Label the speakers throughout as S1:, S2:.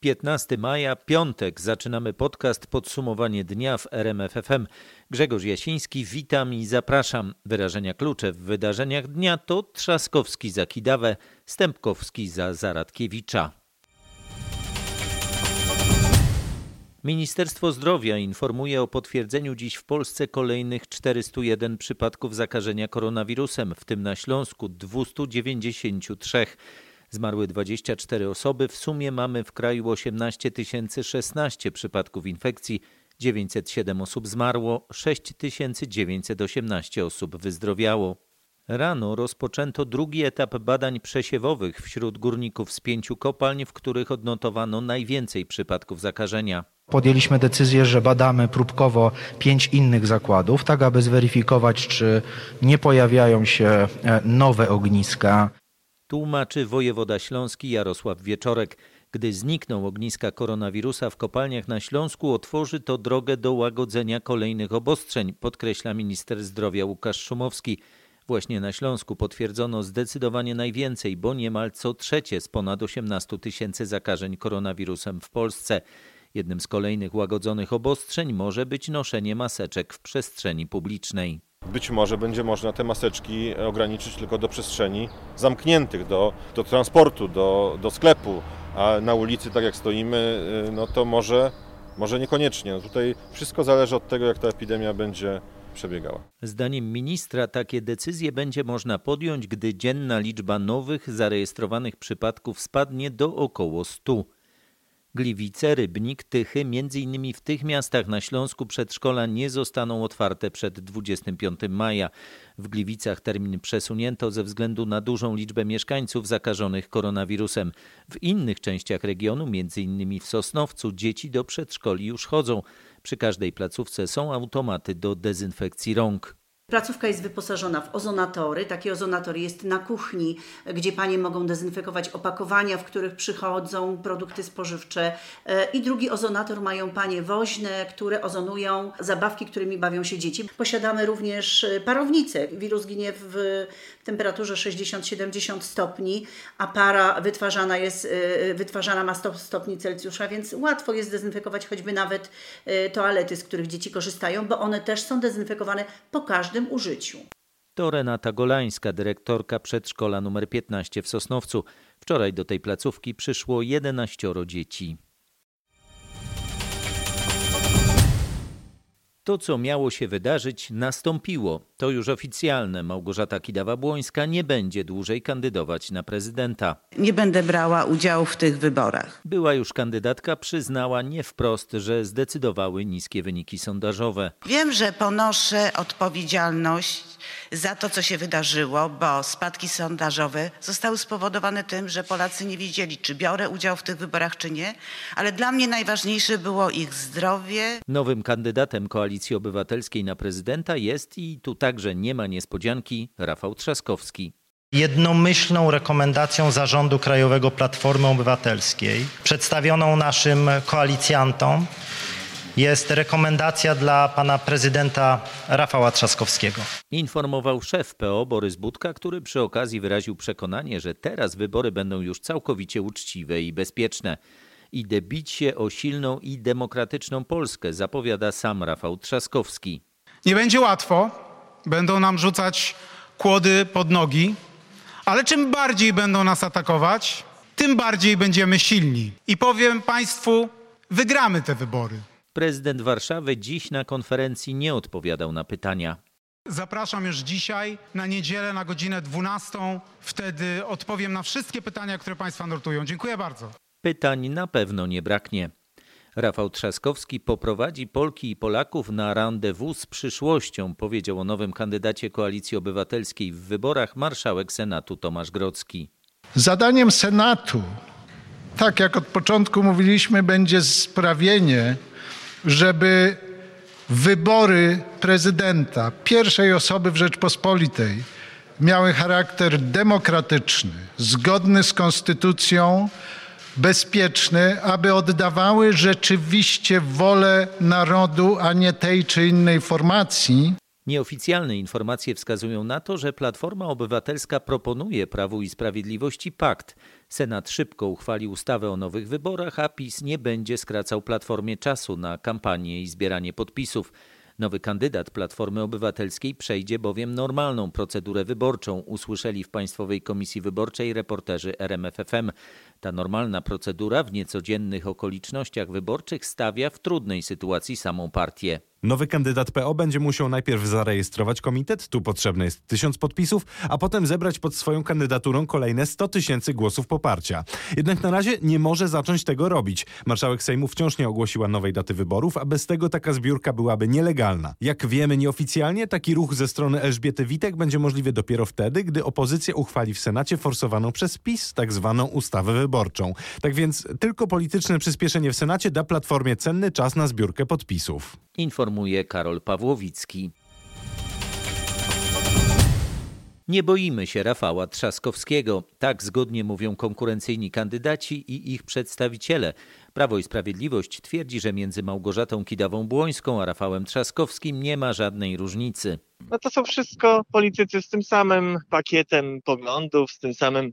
S1: 15 maja, piątek. Zaczynamy podcast Podsumowanie dnia w RMFFM. Grzegorz Jasiński, witam i zapraszam. Wyrażenia klucze w wydarzeniach dnia to Trzaskowski za Kidawę, Stępkowski za Zaradkiewicza. Ministerstwo Zdrowia informuje o potwierdzeniu dziś w Polsce kolejnych 401 przypadków zakażenia koronawirusem, w tym na Śląsku 293. Zmarły 24 osoby. W sumie mamy w kraju 18 016 przypadków infekcji. 907 osób zmarło, 6918 osób wyzdrowiało. Rano rozpoczęto drugi etap badań przesiewowych wśród górników z pięciu kopalń, w których odnotowano najwięcej przypadków zakażenia.
S2: Podjęliśmy decyzję, że badamy próbkowo pięć innych zakładów, tak aby zweryfikować, czy nie pojawiają się e, nowe ogniska.
S1: Tłumaczy wojewoda śląski Jarosław Wieczorek. Gdy znikną ogniska koronawirusa w kopalniach na Śląsku, otworzy to drogę do łagodzenia kolejnych obostrzeń, podkreśla minister zdrowia Łukasz Szumowski. Właśnie na Śląsku potwierdzono zdecydowanie najwięcej, bo niemal co trzecie z ponad 18 tysięcy zakażeń koronawirusem w Polsce. Jednym z kolejnych łagodzonych obostrzeń może być noszenie maseczek w przestrzeni publicznej.
S3: Być może będzie można te maseczki ograniczyć tylko do przestrzeni zamkniętych, do, do transportu, do, do sklepu, a na ulicy, tak jak stoimy, no to może, może niekoniecznie. No tutaj wszystko zależy od tego, jak ta epidemia będzie przebiegała.
S1: Zdaniem ministra takie decyzje będzie można podjąć, gdy dzienna liczba nowych zarejestrowanych przypadków spadnie do około 100. Gliwice, Rybnik, Tychy, między innymi w tych miastach na Śląsku przedszkola nie zostaną otwarte przed 25 maja. W Gliwicach termin przesunięto ze względu na dużą liczbę mieszkańców zakażonych koronawirusem. W innych częściach regionu, między innymi w Sosnowcu, dzieci do przedszkoli już chodzą. Przy każdej placówce są automaty do dezynfekcji rąk.
S4: Placówka jest wyposażona w ozonatory. Taki ozonator jest na kuchni, gdzie panie mogą dezynfekować opakowania, w których przychodzą produkty spożywcze. E, I drugi ozonator mają panie woźne, które ozonują zabawki, którymi bawią się dzieci. Posiadamy również e, parownicę. Wirus ginie w temperaturze 60-70 stopni, a para wytwarzana, jest, e, wytwarzana ma 100 stopni Celsjusza, więc łatwo jest dezynfekować choćby nawet toalety, z których dzieci korzystają, bo one też są dezynfekowane po każdym każdym użyciu.
S1: To Renata Golańska, dyrektorka przedszkola nr 15 w Sosnowcu. Wczoraj do tej placówki przyszło 11 dzieci. To, co miało się wydarzyć, nastąpiło. To już oficjalne. Małgorzata Kidawa-Błońska nie będzie dłużej kandydować na prezydenta.
S5: Nie będę brała udziału w tych wyborach.
S1: Była już kandydatka, przyznała nie wprost, że zdecydowały niskie wyniki sondażowe.
S5: Wiem, że ponoszę odpowiedzialność za to, co się wydarzyło, bo spadki sondażowe zostały spowodowane tym, że Polacy nie wiedzieli, czy biorę udział w tych wyborach, czy nie, ale dla mnie najważniejsze było ich zdrowie.
S1: Nowym kandydatem Koalicji Obywatelskiej na prezydenta jest i tu także nie ma niespodzianki Rafał Trzaskowski.
S2: Jednomyślną rekomendacją Zarządu Krajowego Platformy Obywatelskiej, przedstawioną naszym koalicjantom, jest rekomendacja dla pana prezydenta Rafała Trzaskowskiego.
S1: Informował szef PO Borys Budka, który przy okazji wyraził przekonanie, że teraz wybory będą już całkowicie uczciwe i bezpieczne. Idę bić się o silną i demokratyczną Polskę, zapowiada sam Rafał Trzaskowski.
S6: Nie będzie łatwo, będą nam rzucać kłody pod nogi, ale czym bardziej będą nas atakować, tym bardziej będziemy silni. I powiem Państwu, wygramy te wybory.
S1: Prezydent Warszawy dziś na konferencji nie odpowiadał na pytania.
S6: Zapraszam już dzisiaj na niedzielę na godzinę 12. Wtedy odpowiem na wszystkie pytania, które Państwa nurtują. Dziękuję bardzo.
S1: Pytań na pewno nie braknie. Rafał Trzaskowski poprowadzi Polki i Polaków na rendezvous z przyszłością, powiedział o nowym kandydacie Koalicji Obywatelskiej w wyborach marszałek Senatu Tomasz Grodzki.
S7: Zadaniem Senatu, tak jak od początku mówiliśmy, będzie sprawienie, żeby wybory prezydenta, pierwszej osoby w Rzeczpospolitej, miały charakter demokratyczny, zgodny z konstytucją, bezpieczny, aby oddawały rzeczywiście wolę narodu, a nie tej czy innej formacji.
S1: Nieoficjalne informacje wskazują na to, że Platforma Obywatelska proponuje Prawu i Sprawiedliwości pakt. Senat szybko uchwali ustawę o nowych wyborach, a PiS nie będzie skracał Platformie czasu na kampanię i zbieranie podpisów. Nowy kandydat Platformy Obywatelskiej przejdzie bowiem normalną procedurę wyborczą, usłyszeli w Państwowej Komisji Wyborczej reporterzy RMFFM. Ta normalna procedura w niecodziennych okolicznościach wyborczych stawia w trudnej sytuacji samą partię.
S8: Nowy kandydat PO będzie musiał najpierw zarejestrować komitet, tu potrzebne jest tysiąc podpisów, a potem zebrać pod swoją kandydaturą kolejne 100 tysięcy głosów poparcia. Jednak na razie nie może zacząć tego robić. Marszałek Sejmu wciąż nie ogłosiła nowej daty wyborów, a bez tego taka zbiórka byłaby nielegalna. Jak wiemy nieoficjalnie, taki ruch ze strony Elżbiety Witek będzie możliwy dopiero wtedy, gdy opozycja uchwali w Senacie forsowaną przez PiS tak zwaną ustawę wyborczą. Tak więc tylko polityczne przyspieszenie w Senacie da Platformie cenny czas na zbiórkę podpisów
S1: informuje Karol Pawłowicki. Nie boimy się Rafała Trzaskowskiego. Tak zgodnie mówią konkurencyjni kandydaci i ich przedstawiciele. Prawo i Sprawiedliwość twierdzi, że między Małgorzatą Kidawą-Błońską a Rafałem Trzaskowskim nie ma żadnej różnicy.
S9: No to są wszystko politycy z tym samym pakietem poglądów, z tym samym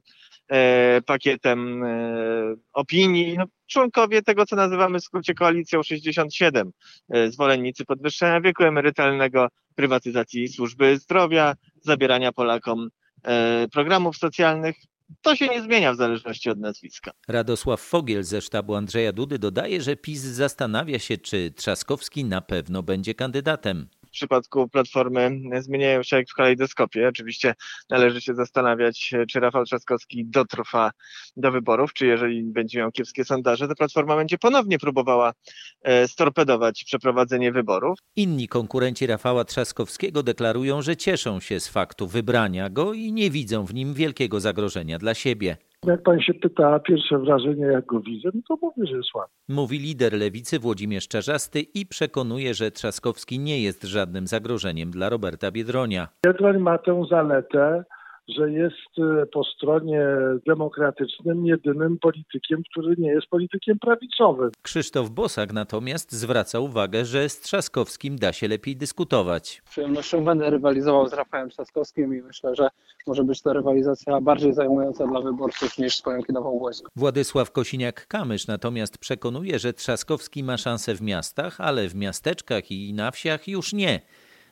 S9: pakietem e, opinii. No, członkowie tego, co nazywamy w skrócie koalicją 67, e, zwolennicy podwyższenia wieku emerytalnego, prywatyzacji służby zdrowia, zabierania Polakom e, programów socjalnych. To się nie zmienia w zależności od nazwiska.
S1: Radosław Fogiel ze sztabu Andrzeja Dudy dodaje, że PiS zastanawia się, czy Trzaskowski na pewno będzie kandydatem
S9: przypadku Platformy zmieniają się jak w kalejdoskopie. Oczywiście należy się zastanawiać, czy Rafał Trzaskowski dotrwa do wyborów, czy jeżeli będzie miał kiepskie sondaże, to Platforma będzie ponownie próbowała e, storpedować przeprowadzenie wyborów.
S1: Inni konkurenci Rafała Trzaskowskiego deklarują, że cieszą się z faktu wybrania go i nie widzą w nim wielkiego zagrożenia dla siebie.
S10: Jak pan się pyta, pierwsze wrażenie, jak go widzę, no to mówię, że jest słaby.
S1: Mówi lider lewicy Włodzimierz Czarzasty i przekonuje, że Trzaskowski nie jest żadnym zagrożeniem dla Roberta Biedronia.
S10: Biedroń ma tę zaletę, że jest e, po stronie demokratycznym jedynym politykiem, który nie jest politykiem prawicowym.
S1: Krzysztof Bosak natomiast zwraca uwagę, że z Trzaskowskim da się lepiej dyskutować.
S11: Z przyjemnością będę rywalizował z Rafałem Trzaskowskim i myślę, że może być to rywalizacja bardziej zajmująca dla wyborców niż z Pojemkinową Wojską.
S1: Władysław Kosiniak-Kamysz natomiast przekonuje, że Trzaskowski ma szansę w miastach, ale w miasteczkach i na wsiach już nie.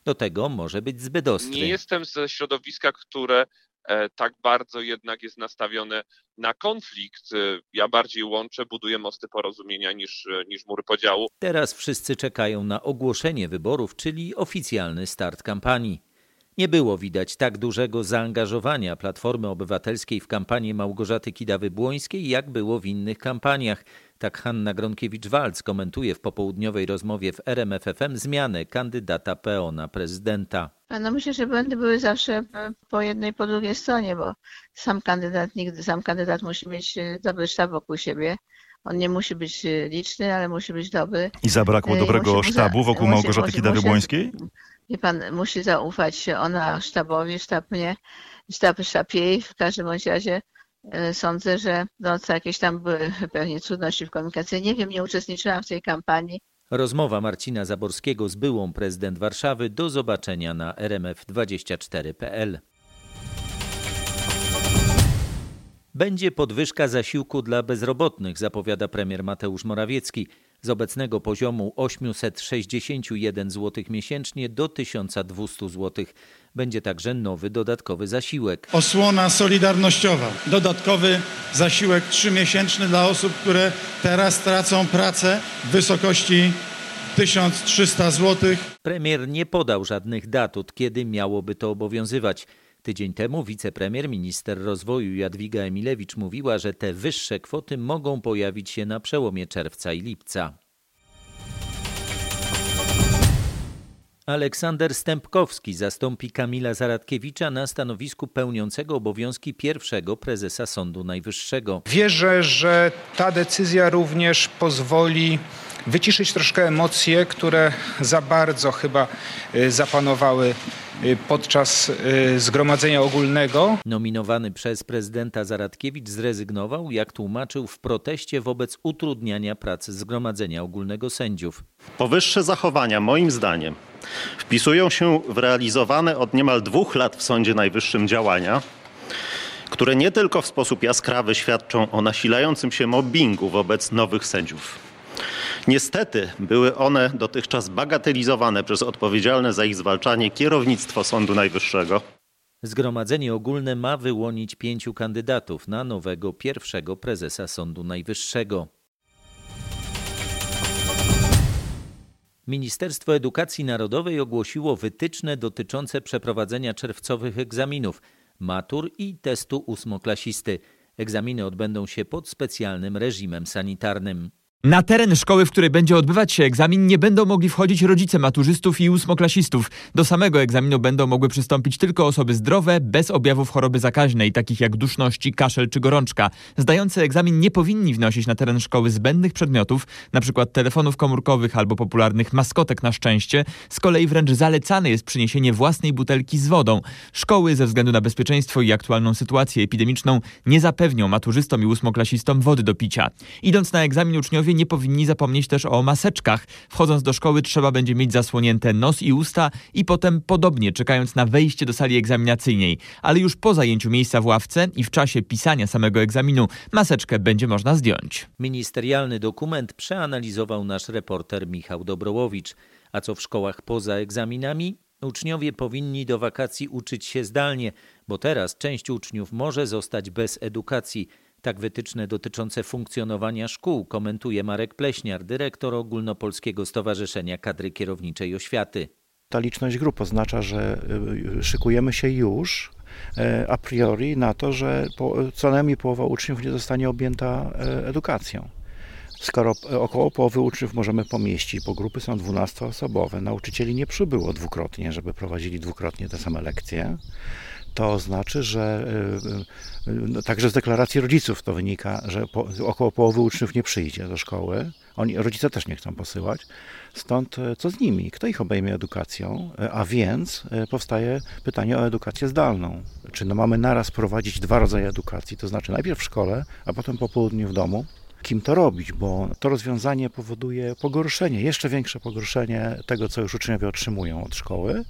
S1: Do tego może być zbyt ostry.
S12: Nie jestem ze środowiska, które e, tak bardzo jednak jest nastawione na konflikt. E, ja bardziej łączę, buduję mosty porozumienia niż, e, niż mury podziału.
S1: Teraz wszyscy czekają na ogłoszenie wyborów, czyli oficjalny start kampanii. Nie było widać tak dużego zaangażowania Platformy Obywatelskiej w kampanię Małgorzaty Kidawy-Błońskiej, jak było w innych kampaniach. Tak Hanna Gronkiewicz-Walc komentuje w popołudniowej rozmowie w RMFFM zmianę kandydata PO na prezydenta.
S13: No myślę, że błędy były zawsze po jednej, po drugiej stronie, bo sam kandydat nigdy, sam kandydat musi mieć e, dobry sztab wokół siebie. On nie musi być e, liczny, ale musi być dobry.
S14: I zabrakło e, dobrego musi, sztabu wokół musi, Małgorzaty Kidawy-Błońskiej?
S13: Wie pan, musi zaufać ona sztabowi, sztab mnie, sztab, sztab jej. W każdym razie E, sądzę, że no, jakieś tam były pewnie trudności w komunikacji. Nie wiem, nie uczestniczyłam w tej kampanii.
S1: Rozmowa Marcina Zaborskiego z byłą prezydent Warszawy. Do zobaczenia na rmf24.pl. Będzie podwyżka zasiłku dla bezrobotnych, zapowiada premier Mateusz Morawiecki z obecnego poziomu 861 zł miesięcznie do 1200 zł. Będzie także nowy dodatkowy zasiłek.
S15: Osłona solidarnościowa. Dodatkowy zasiłek trzymiesięczny dla osób, które teraz tracą pracę w wysokości 1300 zł.
S1: Premier nie podał żadnych dat, od kiedy miałoby to obowiązywać. Tydzień temu wicepremier, minister rozwoju Jadwiga Emilewicz mówiła, że te wyższe kwoty mogą pojawić się na przełomie czerwca i lipca. Aleksander Stępkowski zastąpi Kamila Zaradkiewicza na stanowisku pełniącego obowiązki pierwszego prezesa Sądu Najwyższego.
S2: Wierzę, że ta decyzja również pozwoli wyciszyć troszkę emocje, które za bardzo chyba y, zapanowały
S16: podczas zgromadzenia ogólnego.
S1: Nominowany przez prezydenta Zaradkiewicz zrezygnował, jak tłumaczył, w proteście wobec utrudniania pracy zgromadzenia ogólnego sędziów.
S17: Powyższe zachowania, moim zdaniem, wpisują się w realizowane od niemal dwóch lat w Sądzie Najwyższym działania, które nie tylko w sposób jaskrawy świadczą o nasilającym się mobbingu wobec nowych sędziów. Niestety były one dotychczas bagatelizowane przez odpowiedzialne za ich zwalczanie kierownictwo Sądu Najwyższego.
S1: Zgromadzenie ogólne ma wyłonić pięciu kandydatów na nowego pierwszego prezesa Sądu Najwyższego. Ministerstwo Edukacji Narodowej ogłosiło wytyczne dotyczące przeprowadzenia czerwcowych egzaminów, matur i testu ósmoklasisty. Egzaminy odbędą się pod specjalnym reżimem sanitarnym.
S18: Na teren szkoły, w której będzie odbywać się egzamin, nie będą mogli wchodzić rodzice maturzystów i ósmoklasistów. Do samego egzaminu będą mogły przystąpić tylko osoby zdrowe, bez objawów choroby zakaźnej, takich jak duszności, kaszel czy gorączka. Zdający egzamin nie powinni wnosić na teren szkoły zbędnych przedmiotów, np. telefonów komórkowych albo popularnych maskotek na szczęście. Z kolei wręcz zalecane jest przyniesienie własnej butelki z wodą. Szkoły ze względu na bezpieczeństwo i aktualną sytuację epidemiczną nie zapewnią maturzystom i ósmoklasistom wody do picia. Idąc na egzamin uczniowie nie powinni zapomnieć też o maseczkach. Wchodząc do szkoły trzeba będzie mieć zasłonięte nos i usta i potem podobnie czekając na wejście do sali egzaminacyjnej. Ale już po zajęciu miejsca w ławce i w czasie pisania samego egzaminu maseczkę będzie można zdjąć.
S1: Ministerialny dokument przeanalizował nasz reporter Michał Dobrołowicz. A co w szkołach poza egzaminami? Uczniowie powinni do wakacji uczyć się zdalnie, bo teraz część uczniów może zostać bez edukacji. Tak wytyczne dotyczące funkcjonowania szkół komentuje Marek Pleśniar, dyrektor Ogólnopolskiego Stowarzyszenia Kadry Kierowniczej Oświaty.
S19: Ta liczność grup oznacza, że y, szykujemy się już e, a priori na to, że co najmniej połowa uczniów nie zostanie objęta e, edukacją. Skoro około połowy uczniów możemy pomieścić, bo grupy są 12-osobowe, nauczycieli nie przybyło dwukrotnie, żeby prowadzili dwukrotnie te same lekcje, to znaczy, że y, y, no, także z deklaracji rodziców to wynika, że po, około połowy uczniów nie przyjdzie do szkoły. Oni, rodzice też nie chcą posyłać. Stąd y, co z nimi? Kto ich obejmie edukacją? A więc powstaje pytanie o edukację zdalną. Czy no mamy naraz prowadzić dwa rodzaje edukacji, to znaczy najpierw w szkole, a potem po południu w domu? Kim to robić, bo to rozwiązanie powoduje pogorszenie, jeszcze większe pogorszenie tego, co już uczniowie otrzymują od szkoły,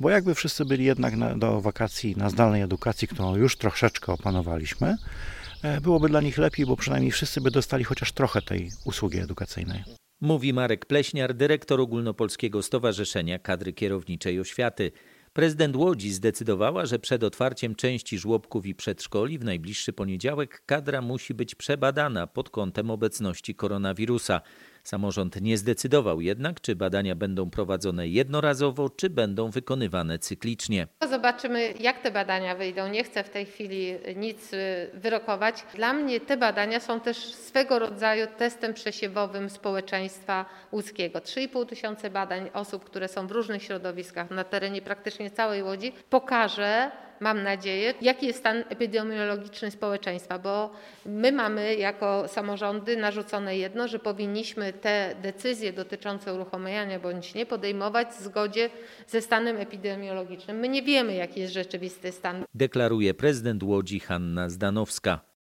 S19: bo jakby wszyscy byli jednak na, do wakacji na zdalnej edukacji, którą już troszeczkę opanowaliśmy, e, byłoby dla nich lepiej, bo przynajmniej wszyscy by dostali chociaż trochę tej usługi edukacyjnej.
S1: Mówi Marek Pleśniar, dyrektor Ogólnopolskiego Stowarzyszenia Kadry Kierowniczej Oświaty. Prezydent Łodzi zdecydowała, że przed otwarciem części żłobków i przedszkoli w najbliższy poniedziałek kadra musi być przebadana pod kątem obecności koronawirusa. Samorząd nie zdecydował jednak, czy badania będą prowadzone jednorazowo, czy będą wykonywane cyklicznie.
S20: Zobaczymy, jak te badania wyjdą. Nie chcę w tej chwili nic y, wyrokować. Dla mnie te badania są też swego rodzaju testem przesiewowym społeczeństwa łódzkiego. 3,5 tysiące badań osób, które są w różnych środowiskach na terenie praktycznie całej Łodzi, pokaże, mam nadzieję, jaki jest stan epidemiologiczny społeczeństwa, bo my mamy jako samorządy narzucone jedno, że powinniśmy te decyzje dotyczące uruchomienia bądź nie podejmować w zgodzie ze stanem epidemiologicznym. My nie wiemy, jaki jest rzeczywisty stan.
S1: Deklaruje prezydent Łodzi Hanna Zdanowska.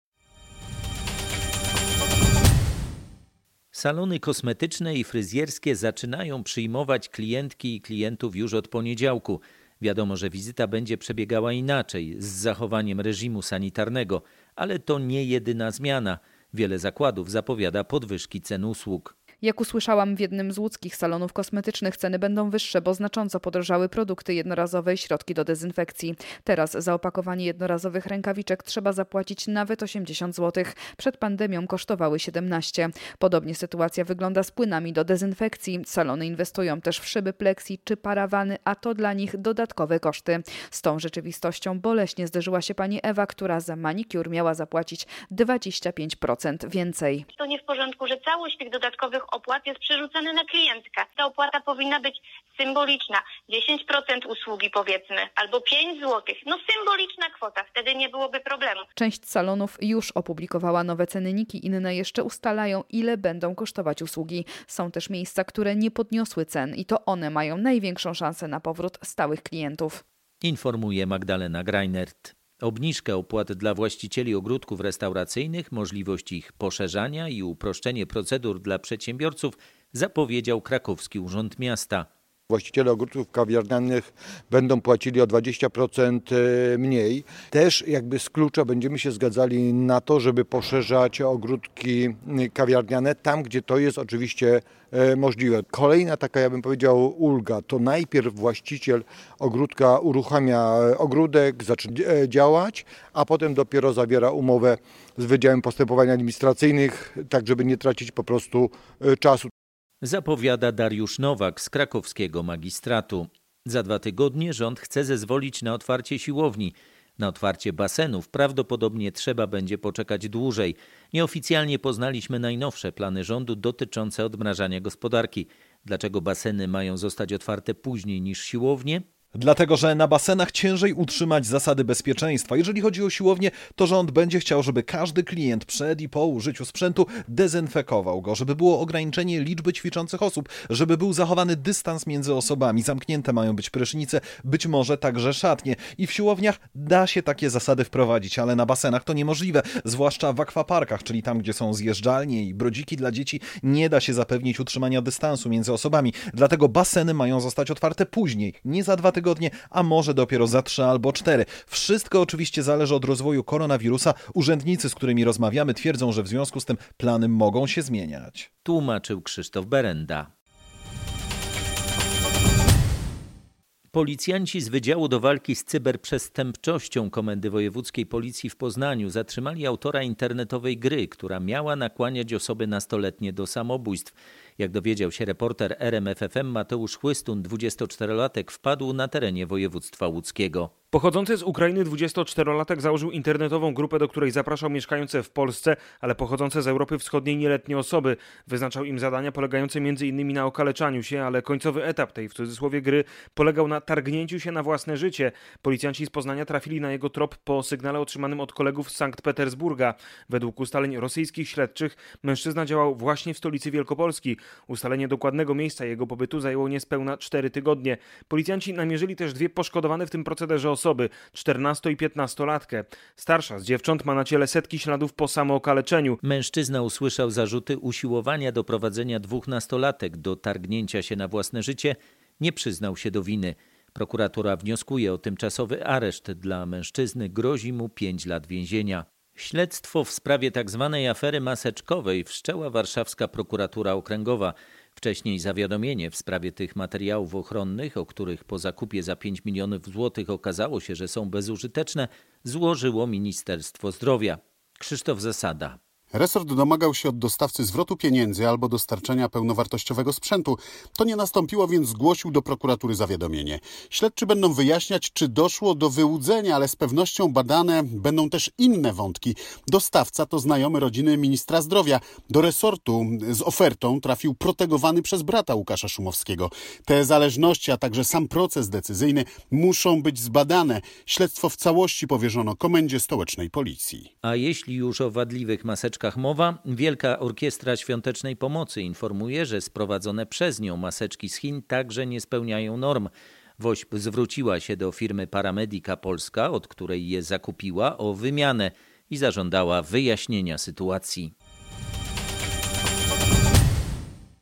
S1: Salony kosmetyczne i fryzjerskie zaczynają przyjmować klientki i klientów już od poniedziałku. Wiadomo, że wizyta będzie przebiegała inaczej, z zachowaniem reżimu sanitarnego, ale to nie jedyna zmiana. Wiele zakładów zapowiada podwyżki cen usług.
S21: Jak usłyszałam w jednym z łódzkich salonów kosmetycznych, ceny będą wyższe, bo znacząco podrożały produkty jednorazowe i środki do dezynfekcji. Teraz za opakowanie jednorazowych rękawiczek trzeba zapłacić nawet 80 zł. Przed pandemią kosztowały 17. Podobnie sytuacja wygląda z płynami do dezynfekcji. Salony inwestują też w szyby plexi czy parawany, a to dla nich dodatkowe koszty. Z tą rzeczywistością boleśnie zderzyła się pani Ewa, która za manikur miała zapłacić 25% więcej.
S22: To nie w porządku, że całość tych dodatkowych
S23: opłat jest przerzucany na klientkę. Ta opłata powinna być symboliczna. 10% usługi powiedzmy, albo 5 zł. No symboliczna kwota, wtedy nie byłoby problemu.
S21: Część salonów już opublikowała nowe cenniki, inne jeszcze ustalają, ile będą kosztować usługi. Są też miejsca, które nie podniosły cen i to one mają największą szansę na powrót stałych klientów.
S1: Informuje Magdalena Greinert. Obniżkę opłat dla właścicieli ogródków restauracyjnych, możliwość ich poszerzania i uproszczenie procedur dla przedsiębiorców zapowiedział krakowski urząd miasta.
S22: Właściciele ogródków kawiarnianych będą płacili o 20% mniej. Też jakby z klucza będziemy się zgadzali na to, żeby poszerzać ogródki kawiarniane tam, gdzie to jest oczywiście możliwe. Kolejna taka, ja bym powiedział, ulga, to najpierw właściciel ogródka uruchamia ogródek, zaczyna działać, a potem dopiero zawiera umowę z Wydziałem Postępowań Administracyjnych, tak żeby nie tracić po prostu czasu
S1: zapowiada Dariusz Nowak z krakowskiego magistratu. Za dwa tygodnie rząd chce zezwolić na otwarcie siłowni. Na otwarcie basenów prawdopodobnie trzeba będzie poczekać dłużej. Nieoficjalnie poznaliśmy najnowsze plany rządu dotyczące odmrażania gospodarki. Dlaczego baseny mają zostać otwarte później niż siłownie?
S24: Dlatego, że na basenach ciężej utrzymać zasady bezpieczeństwa. Jeżeli chodzi o siłownię, to rząd będzie chciał, żeby każdy klient przed i po użyciu sprzętu dezynfekował go, żeby było ograniczenie liczby ćwiczących osób, żeby był zachowany dystans między osobami. Zamknięte mają być prysznice, być może także szatnie. I w siłowniach da się takie zasady wprowadzić, ale na basenach to niemożliwe, zwłaszcza w akwaparkach, czyli tam, gdzie są zjeżdżalnie i brodziki dla dzieci, nie da się zapewnić utrzymania dystansu między osobami. Dlatego baseny mają zostać otwarte później, nie za dwa tygodnie tygodnie, a może dopiero za trzy albo cztery. Wszystko oczywiście zależy od rozwoju koronawirusa. Urzędnicy, z którymi rozmawiamy, twierdzą, że w związku z tym plany mogą się zmieniać.
S1: Tłumaczył Krzysztof Berenda. Policjanci z Wydziału do Walki z Cyberprzestępczością Komendy Wojewódzkiej Policji w Poznaniu zatrzymali autora internetowej gry, która miała nakłaniać osoby nastoletnie do samobójstw. Jak dowiedział się reporter RMFFM Mateusz Chłystun, 24-latek, wpadł na terenie województwa łódzkiego.
S25: Pochodzący z Ukrainy 24-latek założył internetową grupę, do której zapraszał mieszkające w Polsce, ale pochodzące z Europy Wschodniej nieletnie osoby. Wyznaczał im zadania polegające m.in. na okaleczaniu się, ale końcowy etap tej w cudzysłowie gry polegał na targnięciu się na własne życie. Policjanci z Poznania trafili na jego trop po sygnale otrzymanym od kolegów z Sankt Petersburga. Według ustaleń rosyjskich śledczych mężczyzna działał właśnie w stolicy Wielkopolski. Ustalenie dokładnego miejsca jego pobytu zajęło niespełna 4 tygodnie. Policjanci namierzyli też dwie poszkodowane w tym procederze osoby, 14 i 15-latkę. Starsza z dziewcząt ma na ciele setki śladów po samookaleczeniu.
S1: Mężczyzna usłyszał zarzuty usiłowania doprowadzenia dwóch nastolatek do targnięcia się na własne życie. Nie przyznał się do winy. Prokuratura wnioskuje o tymczasowy areszt dla mężczyzny, grozi mu 5 lat więzienia. Śledztwo w sprawie tzw. Tak afery maseczkowej wszczęła warszawska prokuratura okręgowa. Wcześniej zawiadomienie w sprawie tych materiałów ochronnych, o których po zakupie za 5 milionów złotych okazało się, że są bezużyteczne, złożyło Ministerstwo Zdrowia. Krzysztof Zasada.
S26: Resort domagał się od dostawcy zwrotu pieniędzy albo dostarczenia pełnowartościowego sprzętu. To nie nastąpiło, więc zgłosił do prokuratury zawiadomienie. Śledczy będą wyjaśniać, czy doszło do wyłudzenia, ale z pewnością badane będą też inne wątki. Dostawca to znajomy rodziny ministra zdrowia. Do resortu z ofertą trafił protegowany przez brata Łukasza Szumowskiego. Te zależności, a także sam proces decyzyjny muszą być zbadane. Śledztwo w całości powierzono Komendzie Stołecznej Policji.
S1: A jeśli już o wadliwych maseczkach mowa, Wielka Orkiestra Świątecznej Pomocy informuje, że sprowadzone przez nią maseczki z Chin także nie spełniają norm. WOŚP zwróciła się do firmy Paramedica Polska, od której je zakupiła, o wymianę i zażądała wyjaśnienia sytuacji.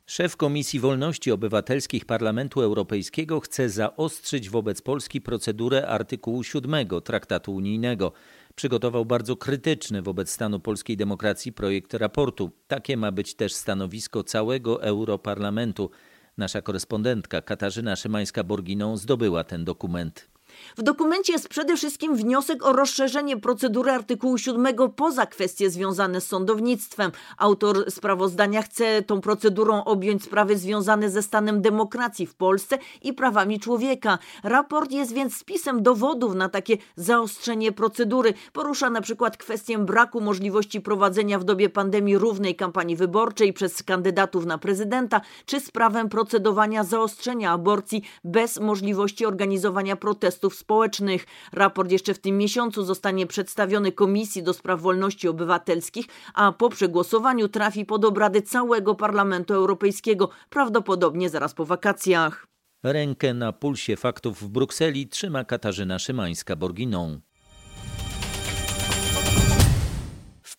S1: Szef Komisji Wolności Obywatelskich Parlamentu Europejskiego chce zaostrzyć wobec Polski procedurę artykułu 7 Traktatu Unijnego przygotował bardzo krytyczny wobec stanu polskiej demokracji projekt raportu. Takie ma być też stanowisko całego Europarlamentu. Nasza korespondentka Katarzyna Szymańska-Borginą zdobyła ten dokument.
S27: W dokumencie jest przede wszystkim wniosek o rozszerzenie procedury artykułu 7 poza kwestie związane z sądownictwem. Autor sprawozdania chce tą procedurą objąć sprawy związane ze stanem demokracji w Polsce i prawami człowieka. Raport jest więc spisem dowodów na takie zaostrzenie procedury. Porusza na przykład kwestię braku możliwości prowadzenia w dobie pandemii równej kampanii wyborczej przez kandydatów na prezydenta, czy sprawę procedowania zaostrzenia aborcji bez możliwości organizowania protestów społecznych. Raport jeszcze w tym miesiącu zostanie przedstawiony Komisji do Spraw Wolności Obywatelskich, a po przegłosowaniu trafi pod obrady całego Parlamentu Europejskiego, prawdopodobnie zaraz po wakacjach.
S1: Rękę na pulsie faktów w Brukseli trzyma Katarzyna Szymańska-Borginą.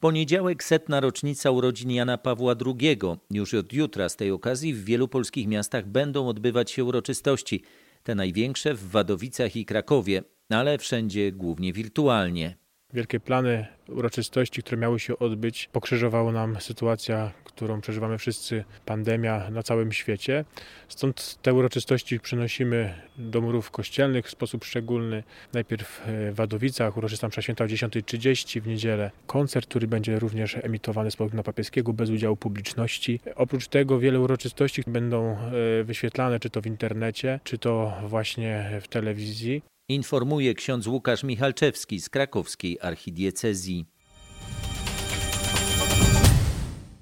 S1: Poniedziałek setna rocznica urodzin Jana Pawła II. Już od jutra z tej okazji w wielu polskich miastach będą odbywać się uroczystości. Te największe w Wadowicach i Krakowie, ale wszędzie głównie wirtualnie.
S28: Wielkie plany uroczystości, które miały się odbyć, pokrzyżowała nam sytuacja, którą przeżywamy wszyscy, pandemia na całym świecie. Stąd te uroczystości przynosimy do murów kościelnych w sposób szczególny. Najpierw w Wadowicach, uroczysta msza święta o 10.30 w niedzielę. Koncert, który będzie również emitowany z Pogna Papieskiego bez udziału publiczności. Oprócz tego wiele uroczystości będą e, wyświetlane, czy to w internecie, czy to właśnie w telewizji
S1: informuje ksiądz Łukasz Michalczewski z krakowskiej archidiecezji.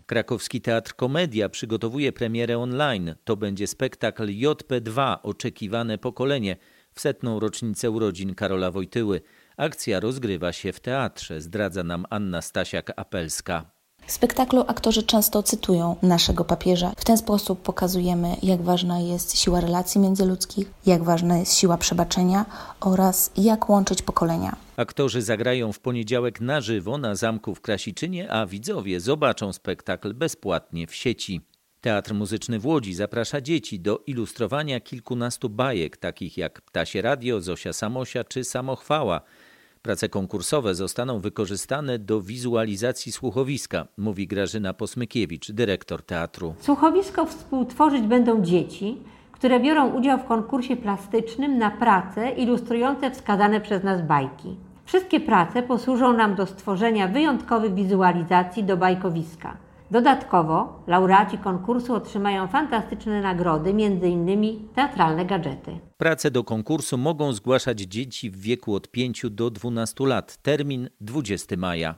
S1: Krakowski Teatr Komedia przygotowuje premierę online. To będzie spektakl JP2 Oczekiwane pokolenie w setną rocznicę urodzin Karola Wojtyły. Akcja rozgrywa się w teatrze, zdradza nam Anna Stasiak-Apelska.
S29: W spektaklu aktorzy często cytują naszego papieża. W ten sposób pokazujemy, jak ważna jest siła relacji międzyludzkich, jak ważna jest siła przebaczenia oraz jak łączyć pokolenia.
S1: Aktorzy zagrają w poniedziałek na żywo na zamku w Krasiczynie, a widzowie zobaczą spektakl bezpłatnie w sieci. Teatr Muzyczny w Łodzi zaprasza dzieci do ilustrowania kilkunastu bajek, takich jak Ptasie Radio, Zosia Samosia czy Samochwała – Prace konkursowe zostaną wykorzystane do wizualizacji słuchowiska, mówi Grażyna Posmykiewicz, dyrektor teatru.
S30: Słuchowisko współtworzyć będą dzieci, które biorą udział w konkursie plastycznym na prace ilustrujące wskazane przez nas bajki. Wszystkie prace posłużą nam do stworzenia wyjątkowych wizualizacji do bajkowiska. Dodatkowo laureaci konkursu otrzymają fantastyczne nagrody, m.in. teatralne gadżety.
S1: Prace do konkursu mogą zgłaszać dzieci w wieku od 5 do 12 lat. Termin 20 maja.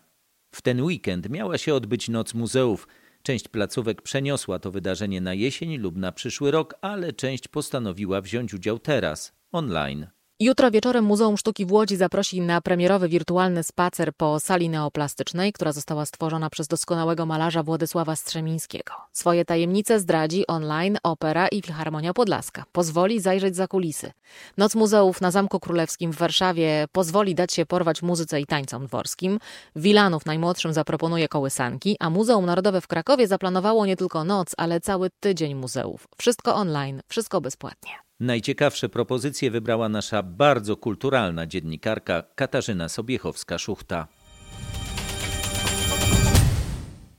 S1: W ten weekend miała się odbyć Noc Muzeów. Część placówek przeniosła to wydarzenie na jesień lub na przyszły rok, ale część postanowiła wziąć udział teraz, online.
S31: Jutro wieczorem Muzeum Sztuki w Łodzi zaprosi na premierowy wirtualny spacer po sali neoplastycznej, która została stworzona przez doskonałego malarza Władysława Strzemińskiego. Swoje tajemnice zdradzi online opera i Filharmonia Podlaska. Pozwoli zajrzeć za kulisy. Noc Muzeów na Zamku Królewskim w Warszawie pozwoli dać się porwać muzyce i tańcom dworskim. Wilanów najmłodszym zaproponuje kołysanki, a Muzeum Narodowe w Krakowie zaplanowało nie tylko noc, ale cały tydzień muzeów. Wszystko online, wszystko bezpłatnie.
S1: Najciekawsze propozycje wybrała nasza bardzo kulturalna dziennikarka Katarzyna Sobiechowska-Szuchta.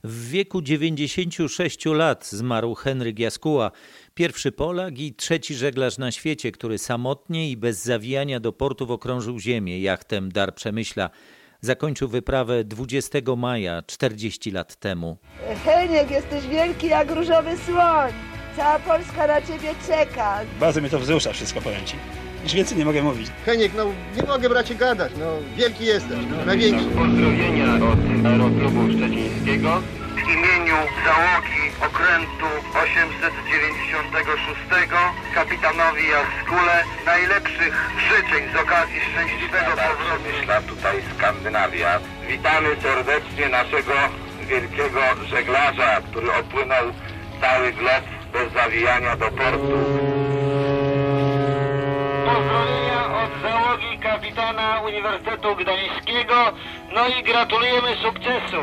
S1: W wieku 96 lat zmarł Henryk Jaskuła, pierwszy Polak i trzeci żeglarz na świecie, który samotnie i bez zawijania do portów okrążył ziemię jachtem Dar Przemyśla. Zakończył wyprawę 20 maja 40 lat temu.
S32: Heniek, jesteś wielki jak różowy słoń. Cała Polska na ciebie czeka.
S33: Bardzo mnie to wzrusza wszystko, powiem ci. Już więcej nie mogę mówić.
S34: Heniek, no nie mogę bracie gadać, no wielki jesteś, no, największy.
S35: Pozdrowienia od Aeroklubu Szczecińskiego. W imieniu załogi okrętu 896 kapitanowi Jaskule najlepszych życzeń z okazji szczęśliwego powrotu. Myśla tutaj Skandynawia. Witamy serdecznie naszego wielkiego żeglarza, który opłynął cały glob bez zawijania do portu. Pozdrowienia od załogi kapitana Uniwersytetu Gdańskiego, no i gratulujemy sukcesu.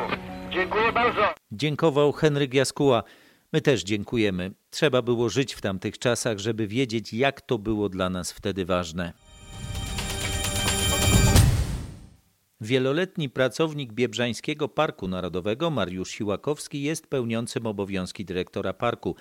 S35: Dziękuję bardzo.
S1: Dziękował Henryk Jaskuła. My też dziękujemy. Trzeba było żyć w tamtych czasach, żeby wiedzieć, jak to było dla nas wtedy ważne. Wieloletni pracownik Biebrzańskiego Parku Narodowego Mariusz Siłakowski jest pełniącym obowiązki dyrektora parku.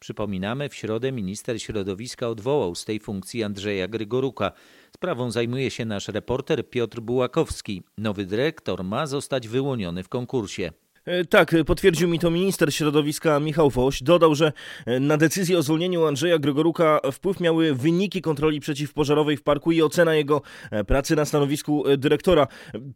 S1: Przypominamy, w środę minister środowiska odwołał z tej funkcji Andrzeja Grygoruka. Sprawą zajmuje się nasz reporter Piotr Bułakowski. Nowy dyrektor ma zostać wyłoniony w konkursie.
S36: E, tak, potwierdził mi to minister środowiska Michał Woś. Dodał, że e, na decyzję o zwolnieniu Andrzeja Gregoruka wpływ miały wyniki kontroli przeciwpożarowej w parku i ocena jego e, pracy na stanowisku dyrektora.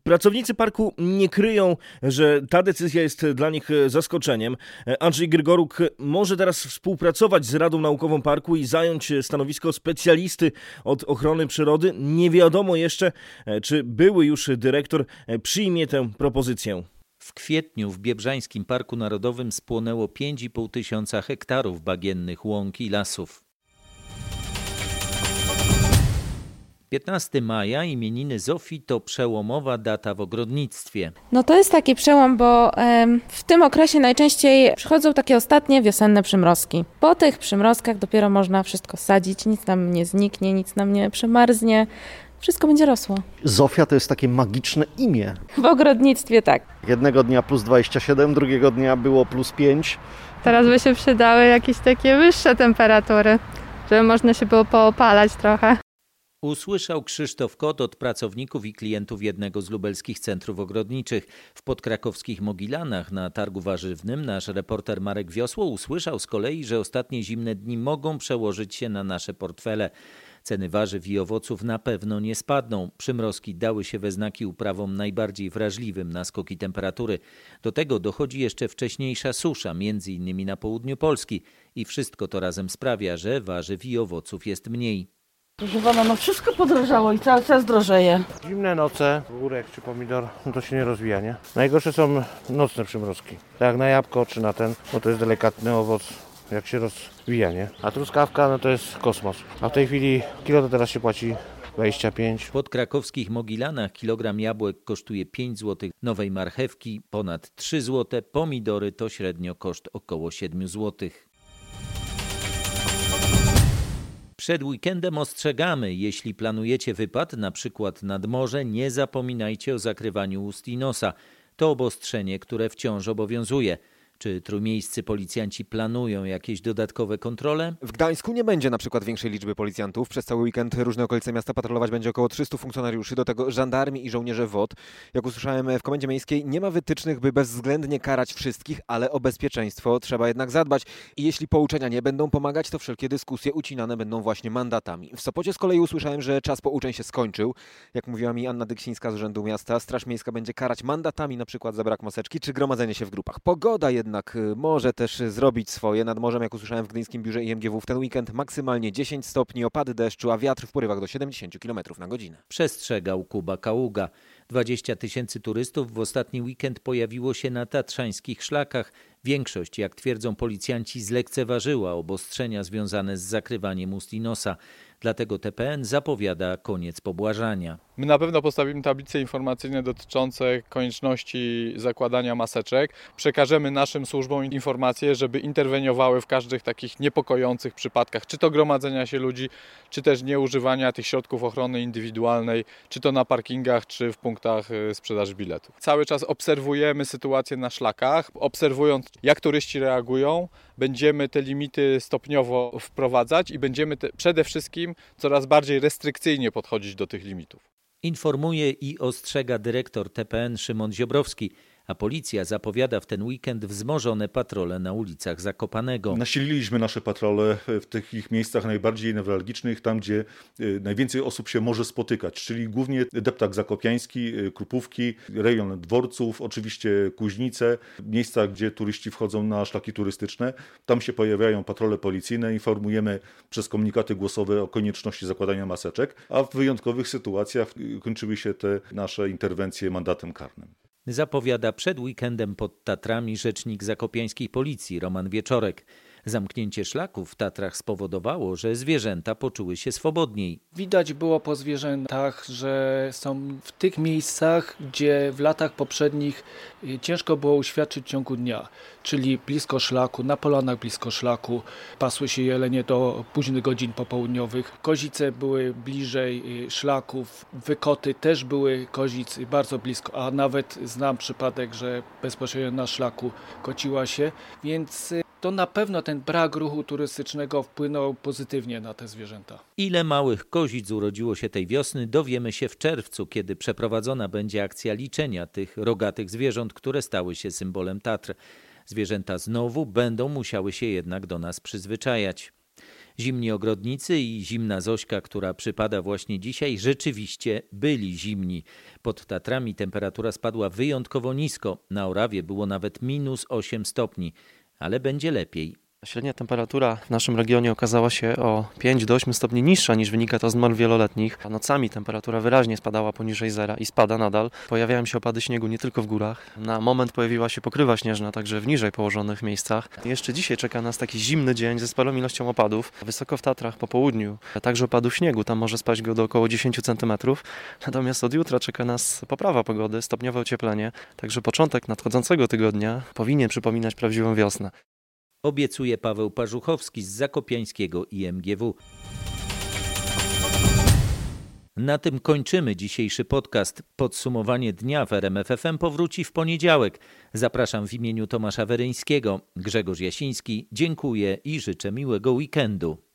S36: Pracownicy parku nie kryją, że ta decyzja jest dla nich zaskoczeniem. Andrzej Gregoruk może teraz współpracować z Radą Naukową Parku i zająć stanowisko specjalisty od ochrony przyrody. Nie wiadomo jeszcze, czy były już dyrektor przyjmie tę propozycję.
S1: W kwietniu w Biebrzańskim Parku Narodowym spłonęło 5,5 tysiąca hektarów bagiennych łąk i lasów. 15 maja imieniny Zofii to przełomowa data w ogrodnictwie.
S37: No to jest taki przełom, bo w tym okresie najczęściej przychodzą takie ostatnie wiosenne przymrozki. Po tych przymrozkach dopiero można wszystko sadzić, nic nam nie zniknie, nic nam nie przemarznie wszystko będzie rosło.
S38: Zofia to jest takie magiczne imię.
S37: W ogrodnictwie tak.
S38: Jednego dnia plus 27, drugiego dnia było plus 5.
S39: Teraz by się przydały jakieś takie wyższe temperatury, żeby można się było poopalać trochę.
S1: Usłyszał Krzysztof Kot od pracowników i klientów jednego z lubelskich centrów ogrodniczych. W podkrakowskich Mogilanach na targu warzywnym nasz reporter Marek Wiosło usłyszał z kolei, że ostatnie zimne dni mogą przełożyć się na nasze portfele. Ceny warzyw i owoców na pewno nie spadną. Przymrozki dały się we znaki uprawom najbardziej wrażliwym na skoki temperatury. Do tego dochodzi jeszcze wcześniejsza susza, między innymi na południu Polski. I wszystko to razem sprawia, że warzyw i owoców jest mniej.
S40: Proszę pana, no wszystko podrożało i cały czas drożeje.
S41: Zimne noce, górek czy pomidor, no to się nie rozwija, nie? Najgorsze są nocne przymrozki. Tak jak na jabłko czy na ten, bo to jest delikatny owoc, jak się rozwija, nie? A truskawka, no to jest kosmos. A w tej chwili kilo to teraz się płaci 25.
S1: W podkrakowskich Mogilanach kilogram jabłek kosztuje 5 zł, nowej marchewki ponad 3 zł, pomidory to średnio koszt około 7 zł. Przed weekendem ostrzegamy, jeśli planujecie wypad, na przykład nad morze, nie zapominajcie o zakrywaniu ust i nosa. To obostrzenie, które wciąż obowiązuje. Czy trójmiejscy policjanci planują jakieś dodatkowe kontrole?
S42: W Gdańsku nie będzie na przykład większej liczby policjantów. Przez cały weekend różne okolice miasta patrolować będzie około 300 funkcjonariuszy, do tego żandarmi i żołnierze WOD. Jak usłyszałem w Komendzie Miejskiej, nie ma wytycznych, by bezwzględnie karać wszystkich, ale o bezpieczeństwo trzeba jednak zadbać. I jeśli pouczenia nie będą pomagać, to wszelkie dyskusje ucinane będą właśnie mandatami. W Sopocie z kolei usłyszałem, że czas pouczeń się skończył. Jak mówiła mi Anna Dyksińska z Urzędu Miasta, Straż Miejska będzie karać mandatami na przykład za brak maseczki czy gromadzenie się w grupach. Pogoda jednak jednak y, może też zrobić swoje. Nad morzem, jak usłyszałem w Gdyńskim Biurze IMGW w ten weekend, maksymalnie 10 stopni, opady deszczu, a wiatr w porywach do 70 km na godzinę.
S1: Przestrzegał Kuba Kaługa. 20 tysięcy turystów w ostatni weekend pojawiło się na tatrzańskich szlakach. Większość, jak twierdzą policjanci, zlekceważyła obostrzenia związane z zakrywaniem ust i nosa. Dlatego TPN zapowiada koniec pobłażania.
S43: My na pewno postawimy tablice informacyjne dotyczące konieczności zakładania maseczek. Przekażemy naszym służbom informacje, żeby interweniowały w każdych takich niepokojących przypadkach, czy to gromadzenia się ludzi, czy też nieużywania tych środków ochrony indywidualnej, czy to na parkingach, czy w punktach y, sprzedaży biletów. Cały czas obserwujemy sytuację na szlakach, obserwując jak turyści reagują, będziemy te limity stopniowo wprowadzać i będziemy te, przede wszystkim coraz bardziej restrykcyjnie podchodzić do tych limitów.
S1: Informuje i ostrzega dyrektor TPN Szymon Ziobrowski a policja zapowiada w ten weekend wzmożone patrole na ulicach Zakopanego.
S44: Nasililiśmy nasze patrole w takich miejscach najbardziej newralgicznych, tam gdzie y, najwięcej osób się może spotykać, czyli głównie deptak zakopiański, y, Krupówki, rejon dworców, oczywiście Kuźnice, miejsca, gdzie turyści wchodzą na szlaki turystyczne. Tam się pojawiają patrole policyjne, informujemy przez komunikaty głosowe o konieczności zakładania maseczek, a w wyjątkowych sytuacjach y, kończyły się te nasze interwencje mandatem karnym
S1: zapowiada przed weekendem pod Tatrami rzecznik zakopiańskiej policji Roman Wieczorek. Zamknięcie szlaków w Tatrach spowodowało, że zwierzęta poczuły się swobodniej.
S45: Widać było po zwierzętach, że są w tych miejscach, gdzie w latach poprzednich y, ciężko było uświadczyć w ciągu dnia, czyli blisko szlaku, na polanach blisko szlaku, pasły się jelenie do późnych godzin popołudniowych. Kozice były bliżej y, szlaków, wykoty też były kozic bardzo blisko, a nawet znam przypadek, że bezpośrednio na szlaku kociła się, więc y,
S46: to na pewno ten brak ruchu turystycznego wpłynął pozytywnie na te zwierzęta.
S1: Ile małych kozic urodziło się tej wiosny, dowiemy się w czerwcu, kiedy przeprowadzona będzie akcja liczenia tych rogatych zwierząt, które stały się symbolem Tatr. Zwierzęta znowu będą musiały się jednak do nas przyzwyczajać. Zimni ogrodnicy i zimna Zośka, która przypada właśnie dzisiaj, rzeczywiście byli zimni. Pod Tatrami temperatura spadła wyjątkowo nisko. Na Orawie było nawet minus 8 stopni, ale będzie lepiej.
S45: Średnia temperatura w naszym regionie okazała się o 5 do 8 stopni niższa niż wynika to z norm wieloletnich. A nocami temperatura wyraźnie spadała poniżej zera i spada nadal. Pojawiają się opady śniegu nie tylko w górach. Na moment pojawiła się pokrywa śnieżna także w niżej położonych miejscach. Jeszcze dzisiaj czeka nas taki zimny dzień ze sporą ilością opadów. Wysoko w Tatrach po południu, także opadów śniegu. Tam może spaść go do około 10 cm. Natomiast od jutra czeka nas poprawa pogody, stopniowe ocieplenie. Także początek nadchodzącego tygodnia powinien przypominać prawdziwą wiosnę
S1: obiecuje Paweł Parzuchowski z Zakopiańskiego IMGW. Na tym kończymy dzisiejszy podcast. Podsumowanie dnia w RMFFM powróci w poniedziałek. Zapraszam w imieniu Tomasza Weryńskiego. Grzegorz Jasiński, dziękuję i życzę miłego weekendu.